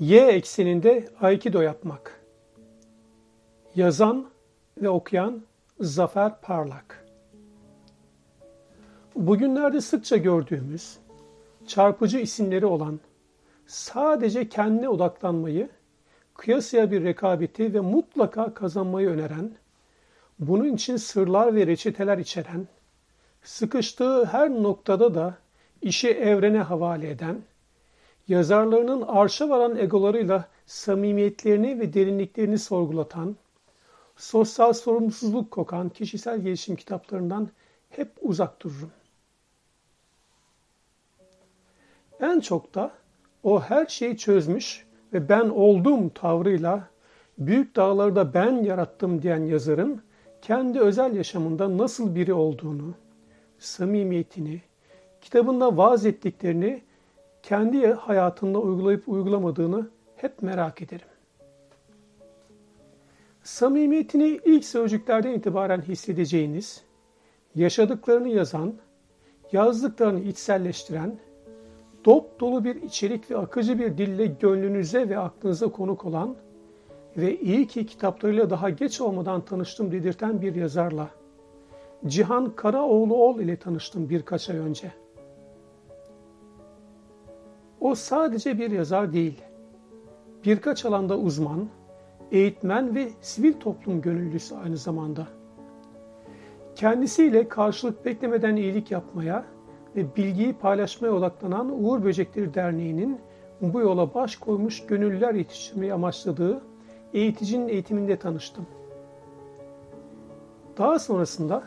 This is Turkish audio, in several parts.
Y ekseninde Aikido yapmak. Yazan ve okuyan Zafer Parlak. Bugünlerde sıkça gördüğümüz, çarpıcı isimleri olan, sadece kendine odaklanmayı, kıyasıya bir rekabeti ve mutlaka kazanmayı öneren, bunun için sırlar ve reçeteler içeren, sıkıştığı her noktada da işi evrene havale eden, yazarlarının arşa varan egolarıyla samimiyetlerini ve derinliklerini sorgulatan, sosyal sorumsuzluk kokan kişisel gelişim kitaplarından hep uzak dururum. En çok da o her şeyi çözmüş ve ben oldum tavrıyla büyük dağları da ben yarattım diyen yazarın kendi özel yaşamında nasıl biri olduğunu, samimiyetini, kitabında vaaz ettiklerini kendi hayatında uygulayıp uygulamadığını hep merak ederim. Samimiyetini ilk sözcüklerden itibaren hissedeceğiniz, yaşadıklarını yazan, yazdıklarını içselleştiren, dop dolu bir içerik ve akıcı bir dille gönlünüze ve aklınıza konuk olan ve iyi ki kitaplarıyla daha geç olmadan tanıştım dedirten bir yazarla, Cihan Karaoğluoğlu ile tanıştım birkaç ay önce. O sadece bir yazar değil, birkaç alanda uzman, eğitmen ve sivil toplum gönüllüsü aynı zamanda. Kendisiyle karşılık beklemeden iyilik yapmaya ve bilgiyi paylaşmaya odaklanan Uğur Böcekleri Derneği'nin bu yola baş koymuş gönüllüler yetiştirmeyi amaçladığı eğiticinin eğitiminde tanıştım. Daha sonrasında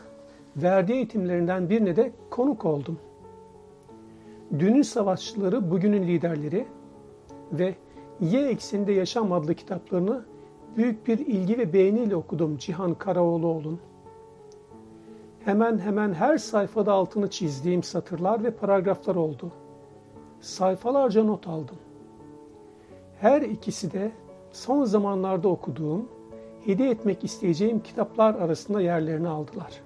verdiği eğitimlerinden birine de konuk oldum. Dünün Savaşçıları, Bugünün Liderleri ve Y ekseninde Yaşam adlı kitaplarını büyük bir ilgi ve beğeniyle okudum Cihan Karaoğluoğlu'nun. Hemen hemen her sayfada altını çizdiğim satırlar ve paragraflar oldu. Sayfalarca not aldım. Her ikisi de son zamanlarda okuduğum, hediye etmek isteyeceğim kitaplar arasında yerlerini aldılar.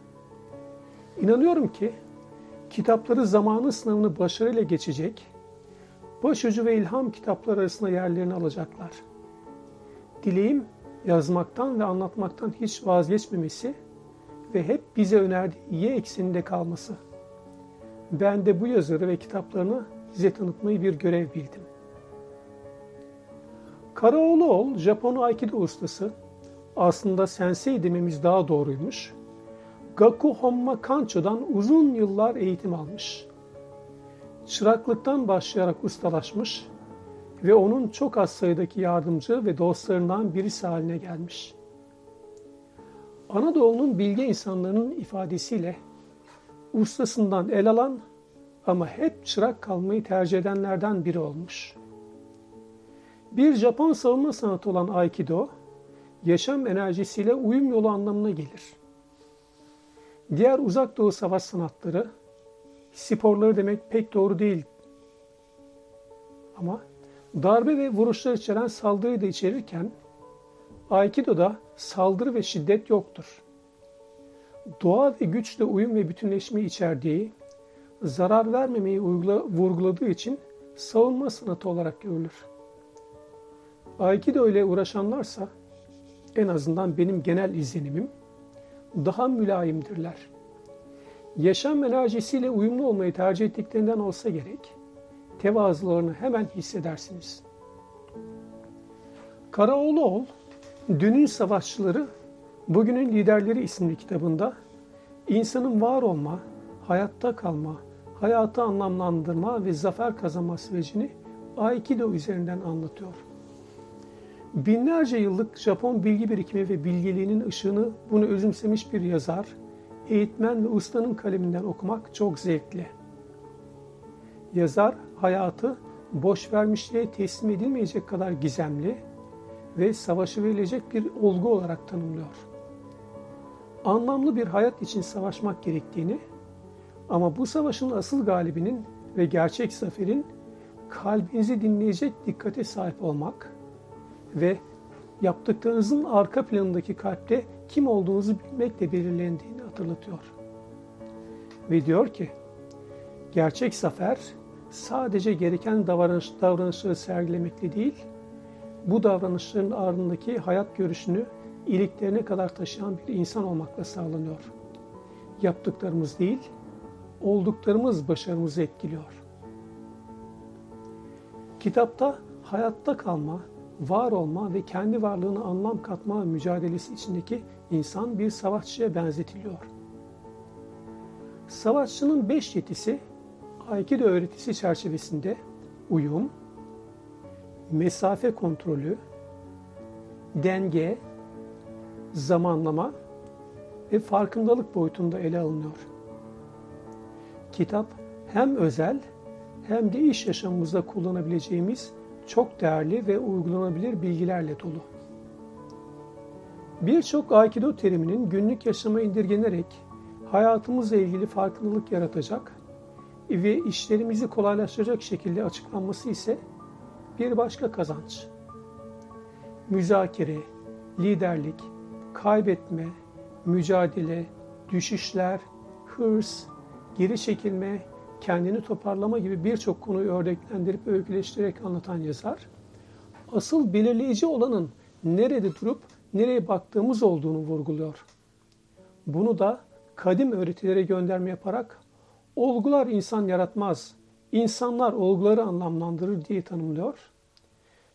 İnanıyorum ki kitapları zamanı sınavını başarıyla geçecek, başucu ve ilham kitaplar arasında yerlerini alacaklar. Dileğim yazmaktan ve anlatmaktan hiç vazgeçmemesi ve hep bize önerdiği iyi ekseninde kalması. Ben de bu yazarı ve kitaplarını size tanıtmayı bir görev bildim. Karaoğluoğlu, Japon Aikido ustası, aslında sensei dememiz daha doğruymuş. Gaku Homma Kancho'dan uzun yıllar eğitim almış. Çıraklıktan başlayarak ustalaşmış ve onun çok az sayıdaki yardımcı ve dostlarından birisi haline gelmiş. Anadolu'nun bilge insanlarının ifadesiyle ustasından el alan ama hep çırak kalmayı tercih edenlerden biri olmuş. Bir Japon savunma sanatı olan Aikido, yaşam enerjisiyle uyum yolu anlamına gelir. Diğer uzak doğu savaş sanatları, sporları demek pek doğru değil. Ama darbe ve vuruşlar içeren saldırıyı da içerirken, Aikido'da saldırı ve şiddet yoktur. Doğa ve güçle uyum ve bütünleşmeyi içerdiği, zarar vermemeyi vurguladığı için savunma sanatı olarak görülür. Aikido ile uğraşanlarsa en azından benim genel izlenimim daha mülayimdirler. Yaşam enerjisiyle uyumlu olmayı tercih ettiklerinden olsa gerek, tevazularını hemen hissedersiniz. Karaoğluoğlu, Dünün Savaşçıları, Bugünün Liderleri isimli kitabında insanın var olma, hayatta kalma, hayatı anlamlandırma ve zafer kazanma sürecini Aikido üzerinden anlatıyor. Binlerce yıllık Japon bilgi birikimi ve bilgeliğinin ışığını bunu özümsemiş bir yazar, eğitmen ve ustanın kaleminden okumak çok zevkli. Yazar hayatı boş vermişliğe teslim edilmeyecek kadar gizemli ve savaşı verilecek bir olgu olarak tanımlıyor. Anlamlı bir hayat için savaşmak gerektiğini ama bu savaşın asıl galibinin ve gerçek zaferin kalbinizi dinleyecek dikkate sahip olmak, ve yaptıklarınızın arka planındaki kalpte kim olduğunuzu bilmekle belirlendiğini hatırlatıyor. Ve diyor ki, gerçek zafer sadece gereken davranış, davranışları sergilemekle değil, bu davranışların ardındaki hayat görüşünü iliklerine kadar taşıyan bir insan olmakla sağlanıyor. Yaptıklarımız değil, olduklarımız başarımızı etkiliyor. Kitapta hayatta kalma, var olma ve kendi varlığına anlam katma mücadelesi içindeki insan bir savaşçıya benzetiliyor. Savaşçının beş yetisi Aikido öğretisi çerçevesinde uyum, mesafe kontrolü, denge, zamanlama ve farkındalık boyutunda ele alınıyor. Kitap hem özel hem de iş yaşamımızda kullanabileceğimiz çok değerli ve uygulanabilir bilgilerle dolu. Birçok Aikido teriminin günlük yaşama indirgenerek hayatımızla ilgili farkındalık yaratacak ve işlerimizi kolaylaştıracak şekilde açıklanması ise bir başka kazanç. Müzakere, liderlik, kaybetme, mücadele, düşüşler, hırs, geri çekilme, kendini toparlama gibi birçok konuyu örneklendirip öyküleştirerek anlatan yazar, asıl belirleyici olanın nerede durup nereye baktığımız olduğunu vurguluyor. Bunu da kadim öğretilere gönderme yaparak olgular insan yaratmaz, insanlar olguları anlamlandırır diye tanımlıyor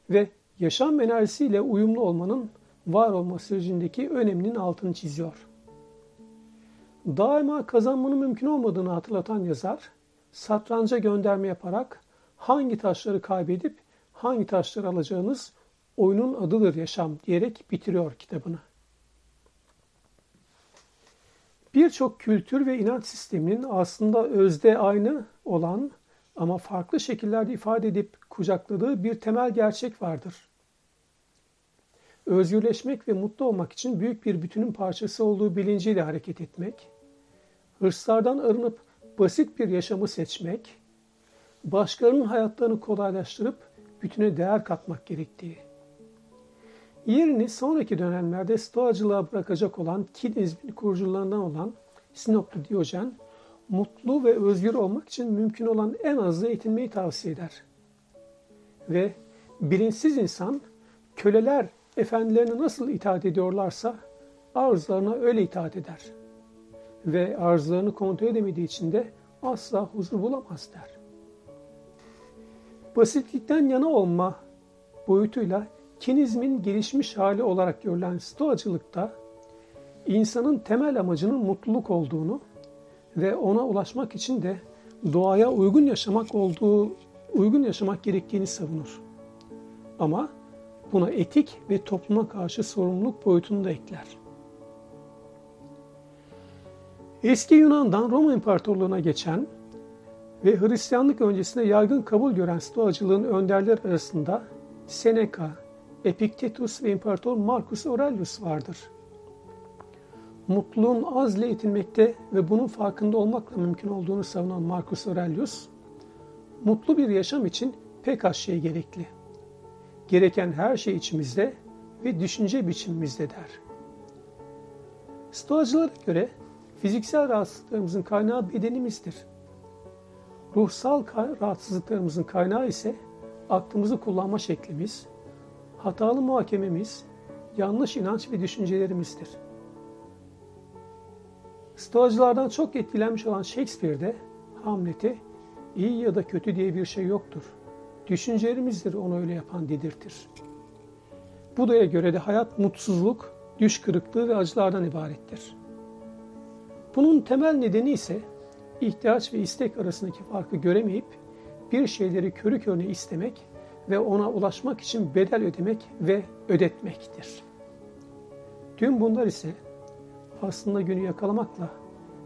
ve yaşam enerjisiyle uyumlu olmanın var olma sürecindeki öneminin altını çiziyor. Daima kazanmanın mümkün olmadığını hatırlatan yazar, satranca gönderme yaparak hangi taşları kaybedip hangi taşları alacağınız oyunun adıdır yaşam diyerek bitiriyor kitabını. Birçok kültür ve inanç sisteminin aslında özde aynı olan ama farklı şekillerde ifade edip kucakladığı bir temel gerçek vardır. Özgürleşmek ve mutlu olmak için büyük bir bütünün parçası olduğu bilinciyle hareket etmek, hırslardan arınıp basit bir yaşamı seçmek, başkalarının hayatlarını kolaylaştırıp bütüne değer katmak gerektiği. Yerini sonraki dönemlerde stoacılığa bırakacak olan Kinizmin kurucularından olan Sinoplu Diyojen, mutlu ve özgür olmak için mümkün olan en azı eğitilmeyi tavsiye eder. Ve bilinçsiz insan, köleler efendilerine nasıl itaat ediyorlarsa arzularına öyle itaat eder. Ve arzularını kontrol edemediği için de asla huzur bulamaz der. Basitlikten yana olma boyutuyla kinizmin gelişmiş hali olarak görülen stoacılıkta insanın temel amacının mutluluk olduğunu ve ona ulaşmak için de doğaya uygun yaşamak olduğu, uygun yaşamak gerektiğini savunur. Ama buna etik ve topluma karşı sorumluluk boyutunu da ekler. Eski Yunan'dan Roma İmparatorluğu'na geçen ve Hristiyanlık öncesinde yaygın kabul gören Stoacılığın önderler arasında Seneca, Epiktetus ve İmparator Marcus Aurelius vardır. Mutluluğun azle itilmekte ve bunun farkında olmakla mümkün olduğunu savunan Marcus Aurelius, mutlu bir yaşam için pek az şey gerekli. Gereken her şey içimizde ve düşünce biçimimizde der. Stoacılara göre fiziksel rahatsızlıklarımızın kaynağı bedenimizdir. Ruhsal rahatsızlıklarımızın kaynağı ise aklımızı kullanma şeklimiz, hatalı muhakememiz, yanlış inanç ve düşüncelerimizdir. Stoacılardan çok etkilenmiş olan Shakespeare'de Hamlet'e iyi ya da kötü diye bir şey yoktur. Düşüncelerimizdir onu öyle yapan dedirtir. Buda'ya göre de hayat mutsuzluk, düş kırıklığı ve acılardan ibarettir. Bunun temel nedeni ise ihtiyaç ve istek arasındaki farkı göremeyip bir şeyleri körü körüne istemek ve ona ulaşmak için bedel ödemek ve ödetmektir. Tüm bunlar ise aslında günü yakalamakla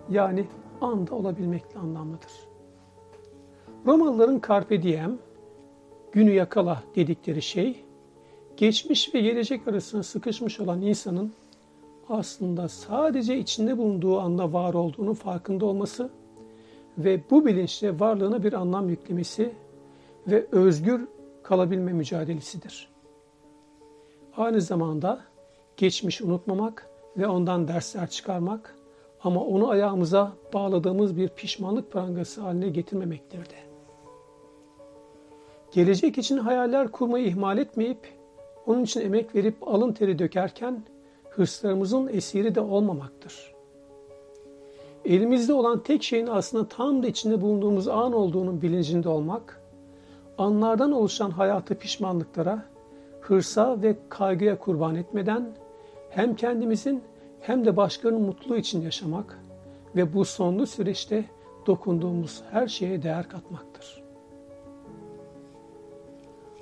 yani anda olabilmekle anlamlıdır. Romalıların carpe diem, günü yakala dedikleri şey, geçmiş ve gelecek arasında sıkışmış olan insanın aslında sadece içinde bulunduğu anda var olduğunu farkında olması ve bu bilinçle varlığına bir anlam yüklemesi ve özgür kalabilme mücadelesidir. Aynı zamanda geçmişi unutmamak ve ondan dersler çıkarmak ama onu ayağımıza bağladığımız bir pişmanlık prangası haline getirmemektir de. Gelecek için hayaller kurmayı ihmal etmeyip onun için emek verip alın teri dökerken hırslarımızın esiri de olmamaktır. Elimizde olan tek şeyin aslında tam da içinde bulunduğumuz an olduğunun bilincinde olmak, anlardan oluşan hayatı pişmanlıklara, hırsa ve kaygıya kurban etmeden hem kendimizin hem de başkalarının mutluluğu için yaşamak ve bu sonlu süreçte dokunduğumuz her şeye değer katmaktır.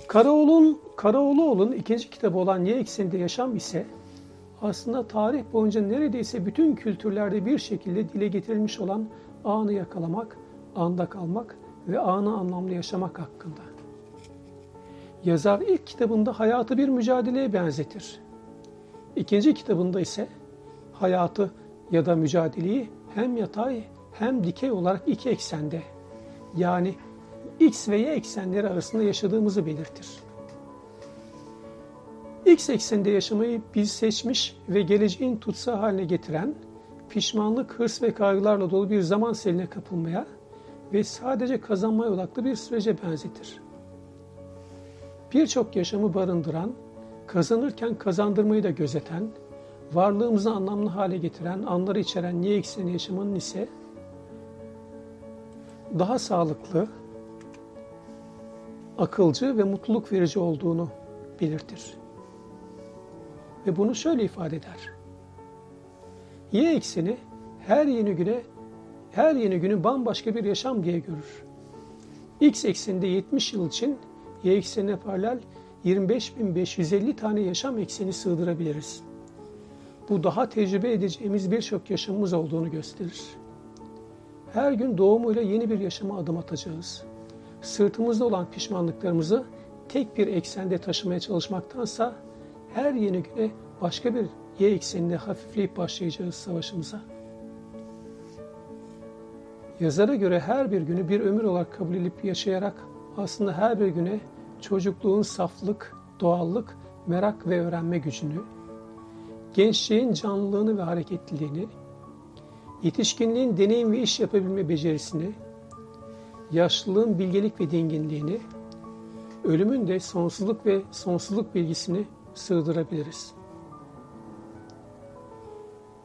Karaoğlu'nun Karaoğluoğlu'nun ikinci kitabı olan Y ekseninde yaşam ise aslında tarih boyunca neredeyse bütün kültürlerde bir şekilde dile getirilmiş olan anı yakalamak, anda kalmak ve anı anlamlı yaşamak hakkında. Yazar ilk kitabında hayatı bir mücadeleye benzetir. İkinci kitabında ise hayatı ya da mücadeleyi hem yatay hem dikey olarak iki eksende yani x ve y eksenleri arasında yaşadığımızı belirtir. X ekseninde yaşamayı biz seçmiş ve geleceğin tutsa haline getiren, pişmanlık, hırs ve kaygılarla dolu bir zaman seline kapılmaya ve sadece kazanmaya odaklı bir sürece benzetir. Birçok yaşamı barındıran, kazanırken kazandırmayı da gözeten, varlığımızı anlamlı hale getiren, anları içeren Y ekseni yaşamanın ise daha sağlıklı, akılcı ve mutluluk verici olduğunu belirtir. Ve bunu şöyle ifade eder. Y ekseni her yeni güne her yeni günü bambaşka bir yaşam diye görür. X ekseninde 70 yıl için Y eksenine paralel 25.550 tane yaşam ekseni sığdırabiliriz. Bu daha tecrübe edeceğimiz birçok yaşamımız olduğunu gösterir. Her gün doğumuyla yeni bir yaşama adım atacağız. Sırtımızda olan pişmanlıklarımızı tek bir eksende taşımaya çalışmaktansa her yeni güne başka bir y ekseninde hafifleyip başlayacağız savaşımıza. Yazara göre her bir günü bir ömür olarak kabul edip yaşayarak aslında her bir güne çocukluğun saflık, doğallık, merak ve öğrenme gücünü, gençliğin canlılığını ve hareketliliğini, yetişkinliğin deneyim ve iş yapabilme becerisini, yaşlılığın bilgelik ve dinginliğini, ölümün de sonsuzluk ve sonsuzluk bilgisini sığdırabiliriz.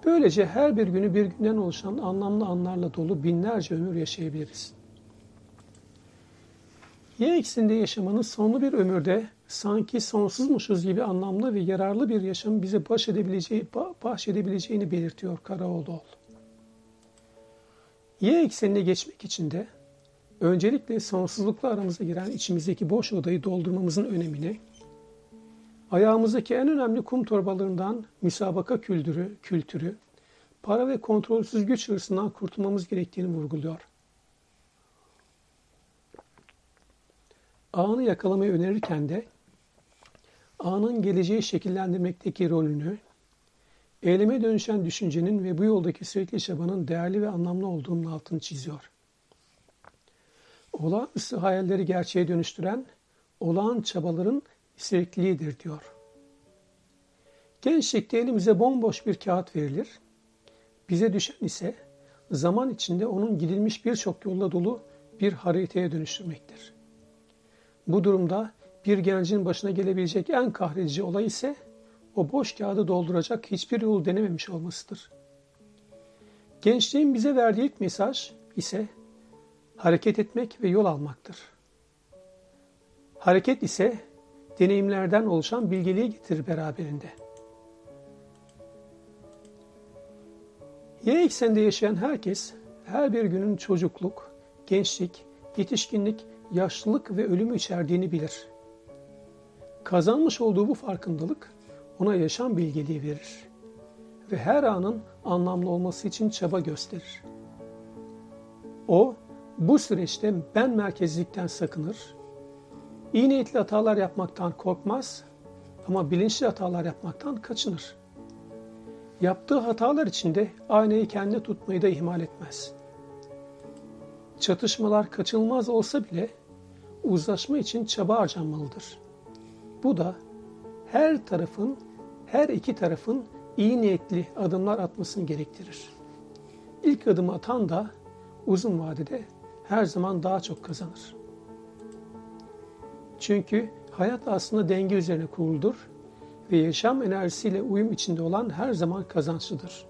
Böylece her bir günü bir günden oluşan anlamlı anlarla dolu binlerce ömür yaşayabiliriz. Y eksinde yaşamanın sonlu bir ömürde sanki sonsuzmuşuz gibi anlamlı ve yararlı bir yaşam bize baş edebileceği, bahşedebileceğini belirtiyor Karaoğluoğlu. Y eksenine geçmek için de öncelikle sonsuzlukla aramıza giren içimizdeki boş odayı doldurmamızın önemini, ayağımızdaki en önemli kum torbalarından müsabaka kültürü, kültürü, para ve kontrolsüz güç hırsından kurtulmamız gerektiğini vurguluyor. Anı yakalamayı önerirken de anın geleceği şekillendirmekteki rolünü, eyleme dönüşen düşüncenin ve bu yoldaki sürekli çabanın değerli ve anlamlı olduğunun altını çiziyor. Olağanüstü hayalleri gerçeğe dönüştüren olağan çabaların sürekliliğidir diyor. Gençlikte elimize bomboş bir kağıt verilir. Bize düşen ise zaman içinde onun gidilmiş birçok yolla dolu bir haritaya dönüştürmektir. Bu durumda bir gencin başına gelebilecek en kahredici olay ise o boş kağıdı dolduracak hiçbir yol denememiş olmasıdır. Gençliğin bize verdiği ilk mesaj ise hareket etmek ve yol almaktır. Hareket ise deneyimlerden oluşan bilgeliği getirir beraberinde. Y ekseninde yaşayan herkes her bir günün çocukluk, gençlik, yetişkinlik, yaşlılık ve ölümü içerdiğini bilir. Kazanmış olduğu bu farkındalık ona yaşam bilgeliği verir ve her anın anlamlı olması için çaba gösterir. O bu süreçte ben merkezlikten sakınır, iyi niyetli hatalar yapmaktan korkmaz ama bilinçli hatalar yapmaktan kaçınır. Yaptığı hatalar içinde aynayı kendi tutmayı da ihmal etmez. Çatışmalar kaçınılmaz olsa bile uzlaşma için çaba harcanmalıdır. Bu da her tarafın, her iki tarafın iyi niyetli adımlar atmasını gerektirir. İlk adımı atan da uzun vadede her zaman daha çok kazanır. Çünkü hayat aslında denge üzerine kuruludur ve yaşam enerjisiyle uyum içinde olan her zaman kazançlıdır.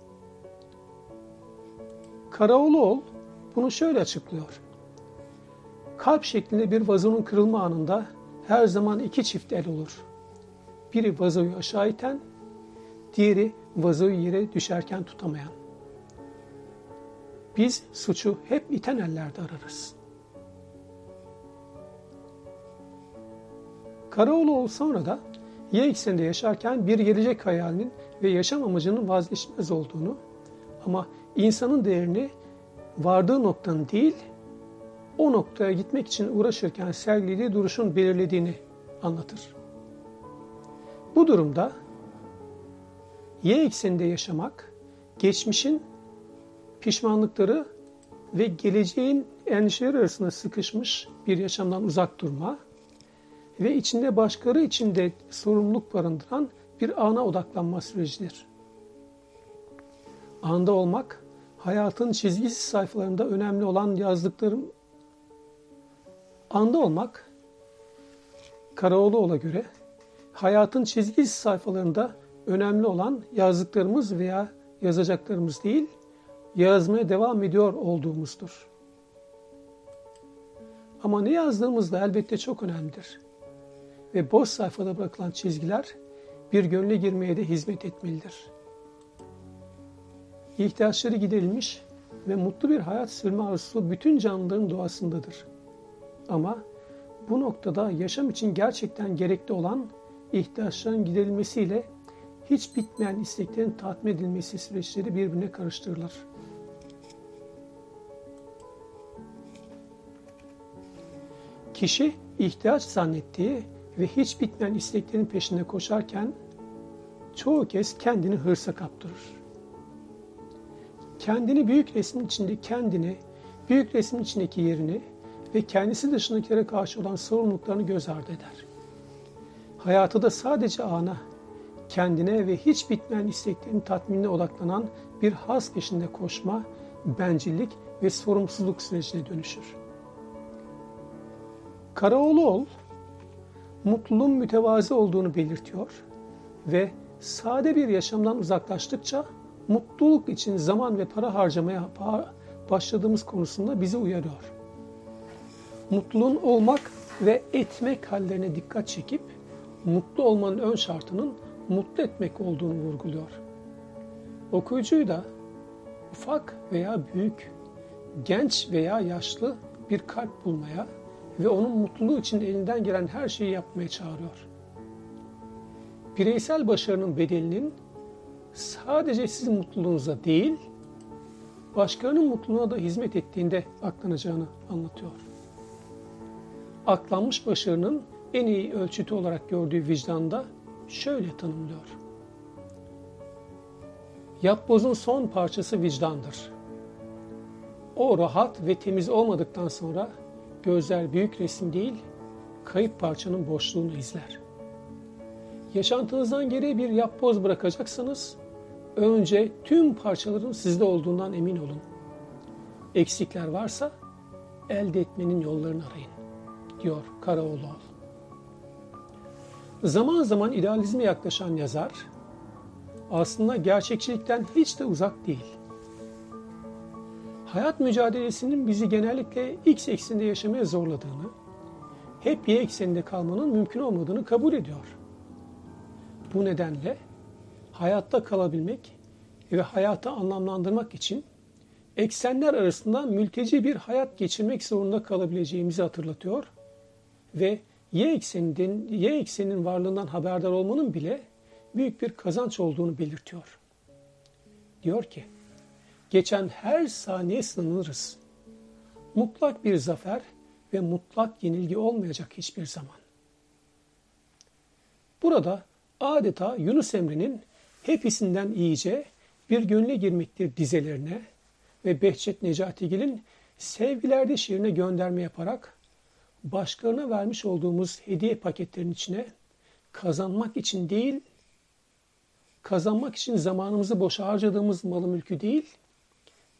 Karaoğluoğlu bunu şöyle açıklıyor. Kalp şeklinde bir vazonun kırılma anında her zaman iki çift el olur. Biri vazoyu aşağı iten, diğeri vazoyu yere düşerken tutamayan. Biz suçu hep iten ellerde ararız. Karaoğluoğlu sonra da Y ekseninde yaşarken bir gelecek hayalinin ve yaşam amacının vazgeçilmez olduğunu ama insanın değerini vardığı noktanın değil, o noktaya gitmek için uğraşırken sergilediği duruşun belirlediğini anlatır. Bu durumda Y ekseninde yaşamak, geçmişin pişmanlıkları ve geleceğin endişeleri arasında sıkışmış bir yaşamdan uzak durma ve içinde başkaları için de sorumluluk barındıran bir ana odaklanma sürecidir. Anda olmak, hayatın çizgisiz sayfalarında önemli olan yazdıklarım anda olmak Karaoğluoğlu'na göre hayatın çizgisiz sayfalarında önemli olan yazdıklarımız veya yazacaklarımız değil, yazmaya devam ediyor olduğumuzdur. Ama ne yazdığımız da elbette çok önemlidir. Ve boş sayfada bırakılan çizgiler bir gönle girmeye de hizmet etmelidir. İhtiyaçları giderilmiş ve mutlu bir hayat sürme arzusu bütün canlıların doğasındadır. Ama bu noktada yaşam için gerçekten gerekli olan ihtiyaçların giderilmesiyle hiç bitmeyen isteklerin tatmin edilmesi süreçleri birbirine karıştırılır. Kişi ihtiyaç zannettiği ve hiç bitmeyen isteklerin peşinde koşarken çoğu kez kendini hırsa kaptırır. Kendini büyük resmin içinde kendini, büyük resmin içindeki yerini ve kendisi dışındakilere karşı olan sorumluluklarını göz ardı eder. Hayatı da sadece ana, kendine ve hiç bitmeyen isteklerin tatminine odaklanan bir haz peşinde koşma, bencillik ve sorumsuzluk sürecine dönüşür. Karaoğluoğlu, mutluluğun mütevazi olduğunu belirtiyor ve sade bir yaşamdan uzaklaştıkça mutluluk için zaman ve para harcamaya başladığımız konusunda bizi uyarıyor. Mutluluğun olmak ve etmek hallerine dikkat çekip mutlu olmanın ön şartının mutlu etmek olduğunu vurguluyor. Okuyucuyu da ufak veya büyük, genç veya yaşlı bir kalp bulmaya ve onun mutluluğu için elinden gelen her şeyi yapmaya çağırıyor. Bireysel başarının bedelinin sadece sizin mutluluğunuza değil, başkalarının mutluluğuna da hizmet ettiğinde aklanacağını anlatıyor. Aklanmış başarının en iyi ölçütü olarak gördüğü vicdanda şöyle tanımlıyor. Yapbozun son parçası vicdandır. O rahat ve temiz olmadıktan sonra gözler büyük resim değil, kayıp parçanın boşluğunu izler. Yaşantınızdan geriye bir yapboz bırakacaksınız. Önce tüm parçaların sizde olduğundan emin olun. Eksikler varsa elde etmenin yollarını arayın, diyor Karaoğluoğlu. Zaman zaman idealizme yaklaşan yazar aslında gerçekçilikten hiç de uzak değil. Hayat mücadelesinin bizi genellikle X ekseninde yaşamaya zorladığını, hep Y ekseninde kalmanın mümkün olmadığını kabul ediyor. Bu nedenle hayatta kalabilmek ve hayatı anlamlandırmak için eksenler arasında mülteci bir hayat geçirmek zorunda kalabileceğimizi hatırlatıyor ve y ekseninin, y ekseninin varlığından haberdar olmanın bile büyük bir kazanç olduğunu belirtiyor. Diyor ki, geçen her saniye sınırız. Mutlak bir zafer ve mutlak yenilgi olmayacak hiçbir zaman. Burada adeta Yunus Emre'nin hepsinden iyice bir gönle girmektir dizelerine ve Behçet Necatigil'in sevgilerde şiirine gönderme yaparak başkalarına vermiş olduğumuz hediye paketlerinin içine kazanmak için değil, kazanmak için zamanımızı boşa harcadığımız malı mülkü değil,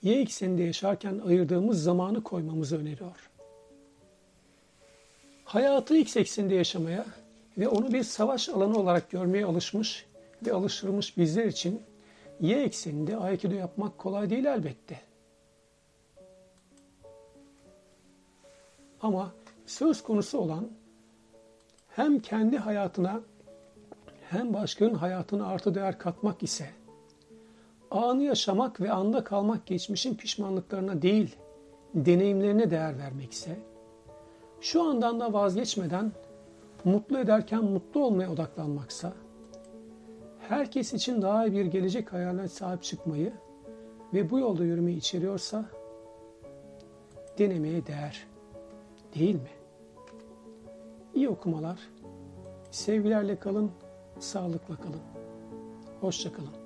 Y ekseninde yaşarken ayırdığımız zamanı koymamızı öneriyor. Hayatı X ekseninde yaşamaya ve onu bir savaş alanı olarak görmeye alışmış ve alıştırılmış bizler için y ekseninde Aikido yapmak kolay değil elbette. Ama söz konusu olan hem kendi hayatına hem başkalarının hayatına artı değer katmak ise anı yaşamak ve anda kalmak geçmişin pişmanlıklarına değil, deneyimlerine değer vermek ise şu andan da vazgeçmeden mutlu ederken mutlu olmaya odaklanmaksa herkes için daha iyi bir gelecek hayaline sahip çıkmayı ve bu yolda yürümeyi içeriyorsa denemeye değer. Değil mi? İyi okumalar. Sevgilerle kalın, sağlıkla kalın. Hoşça kalın.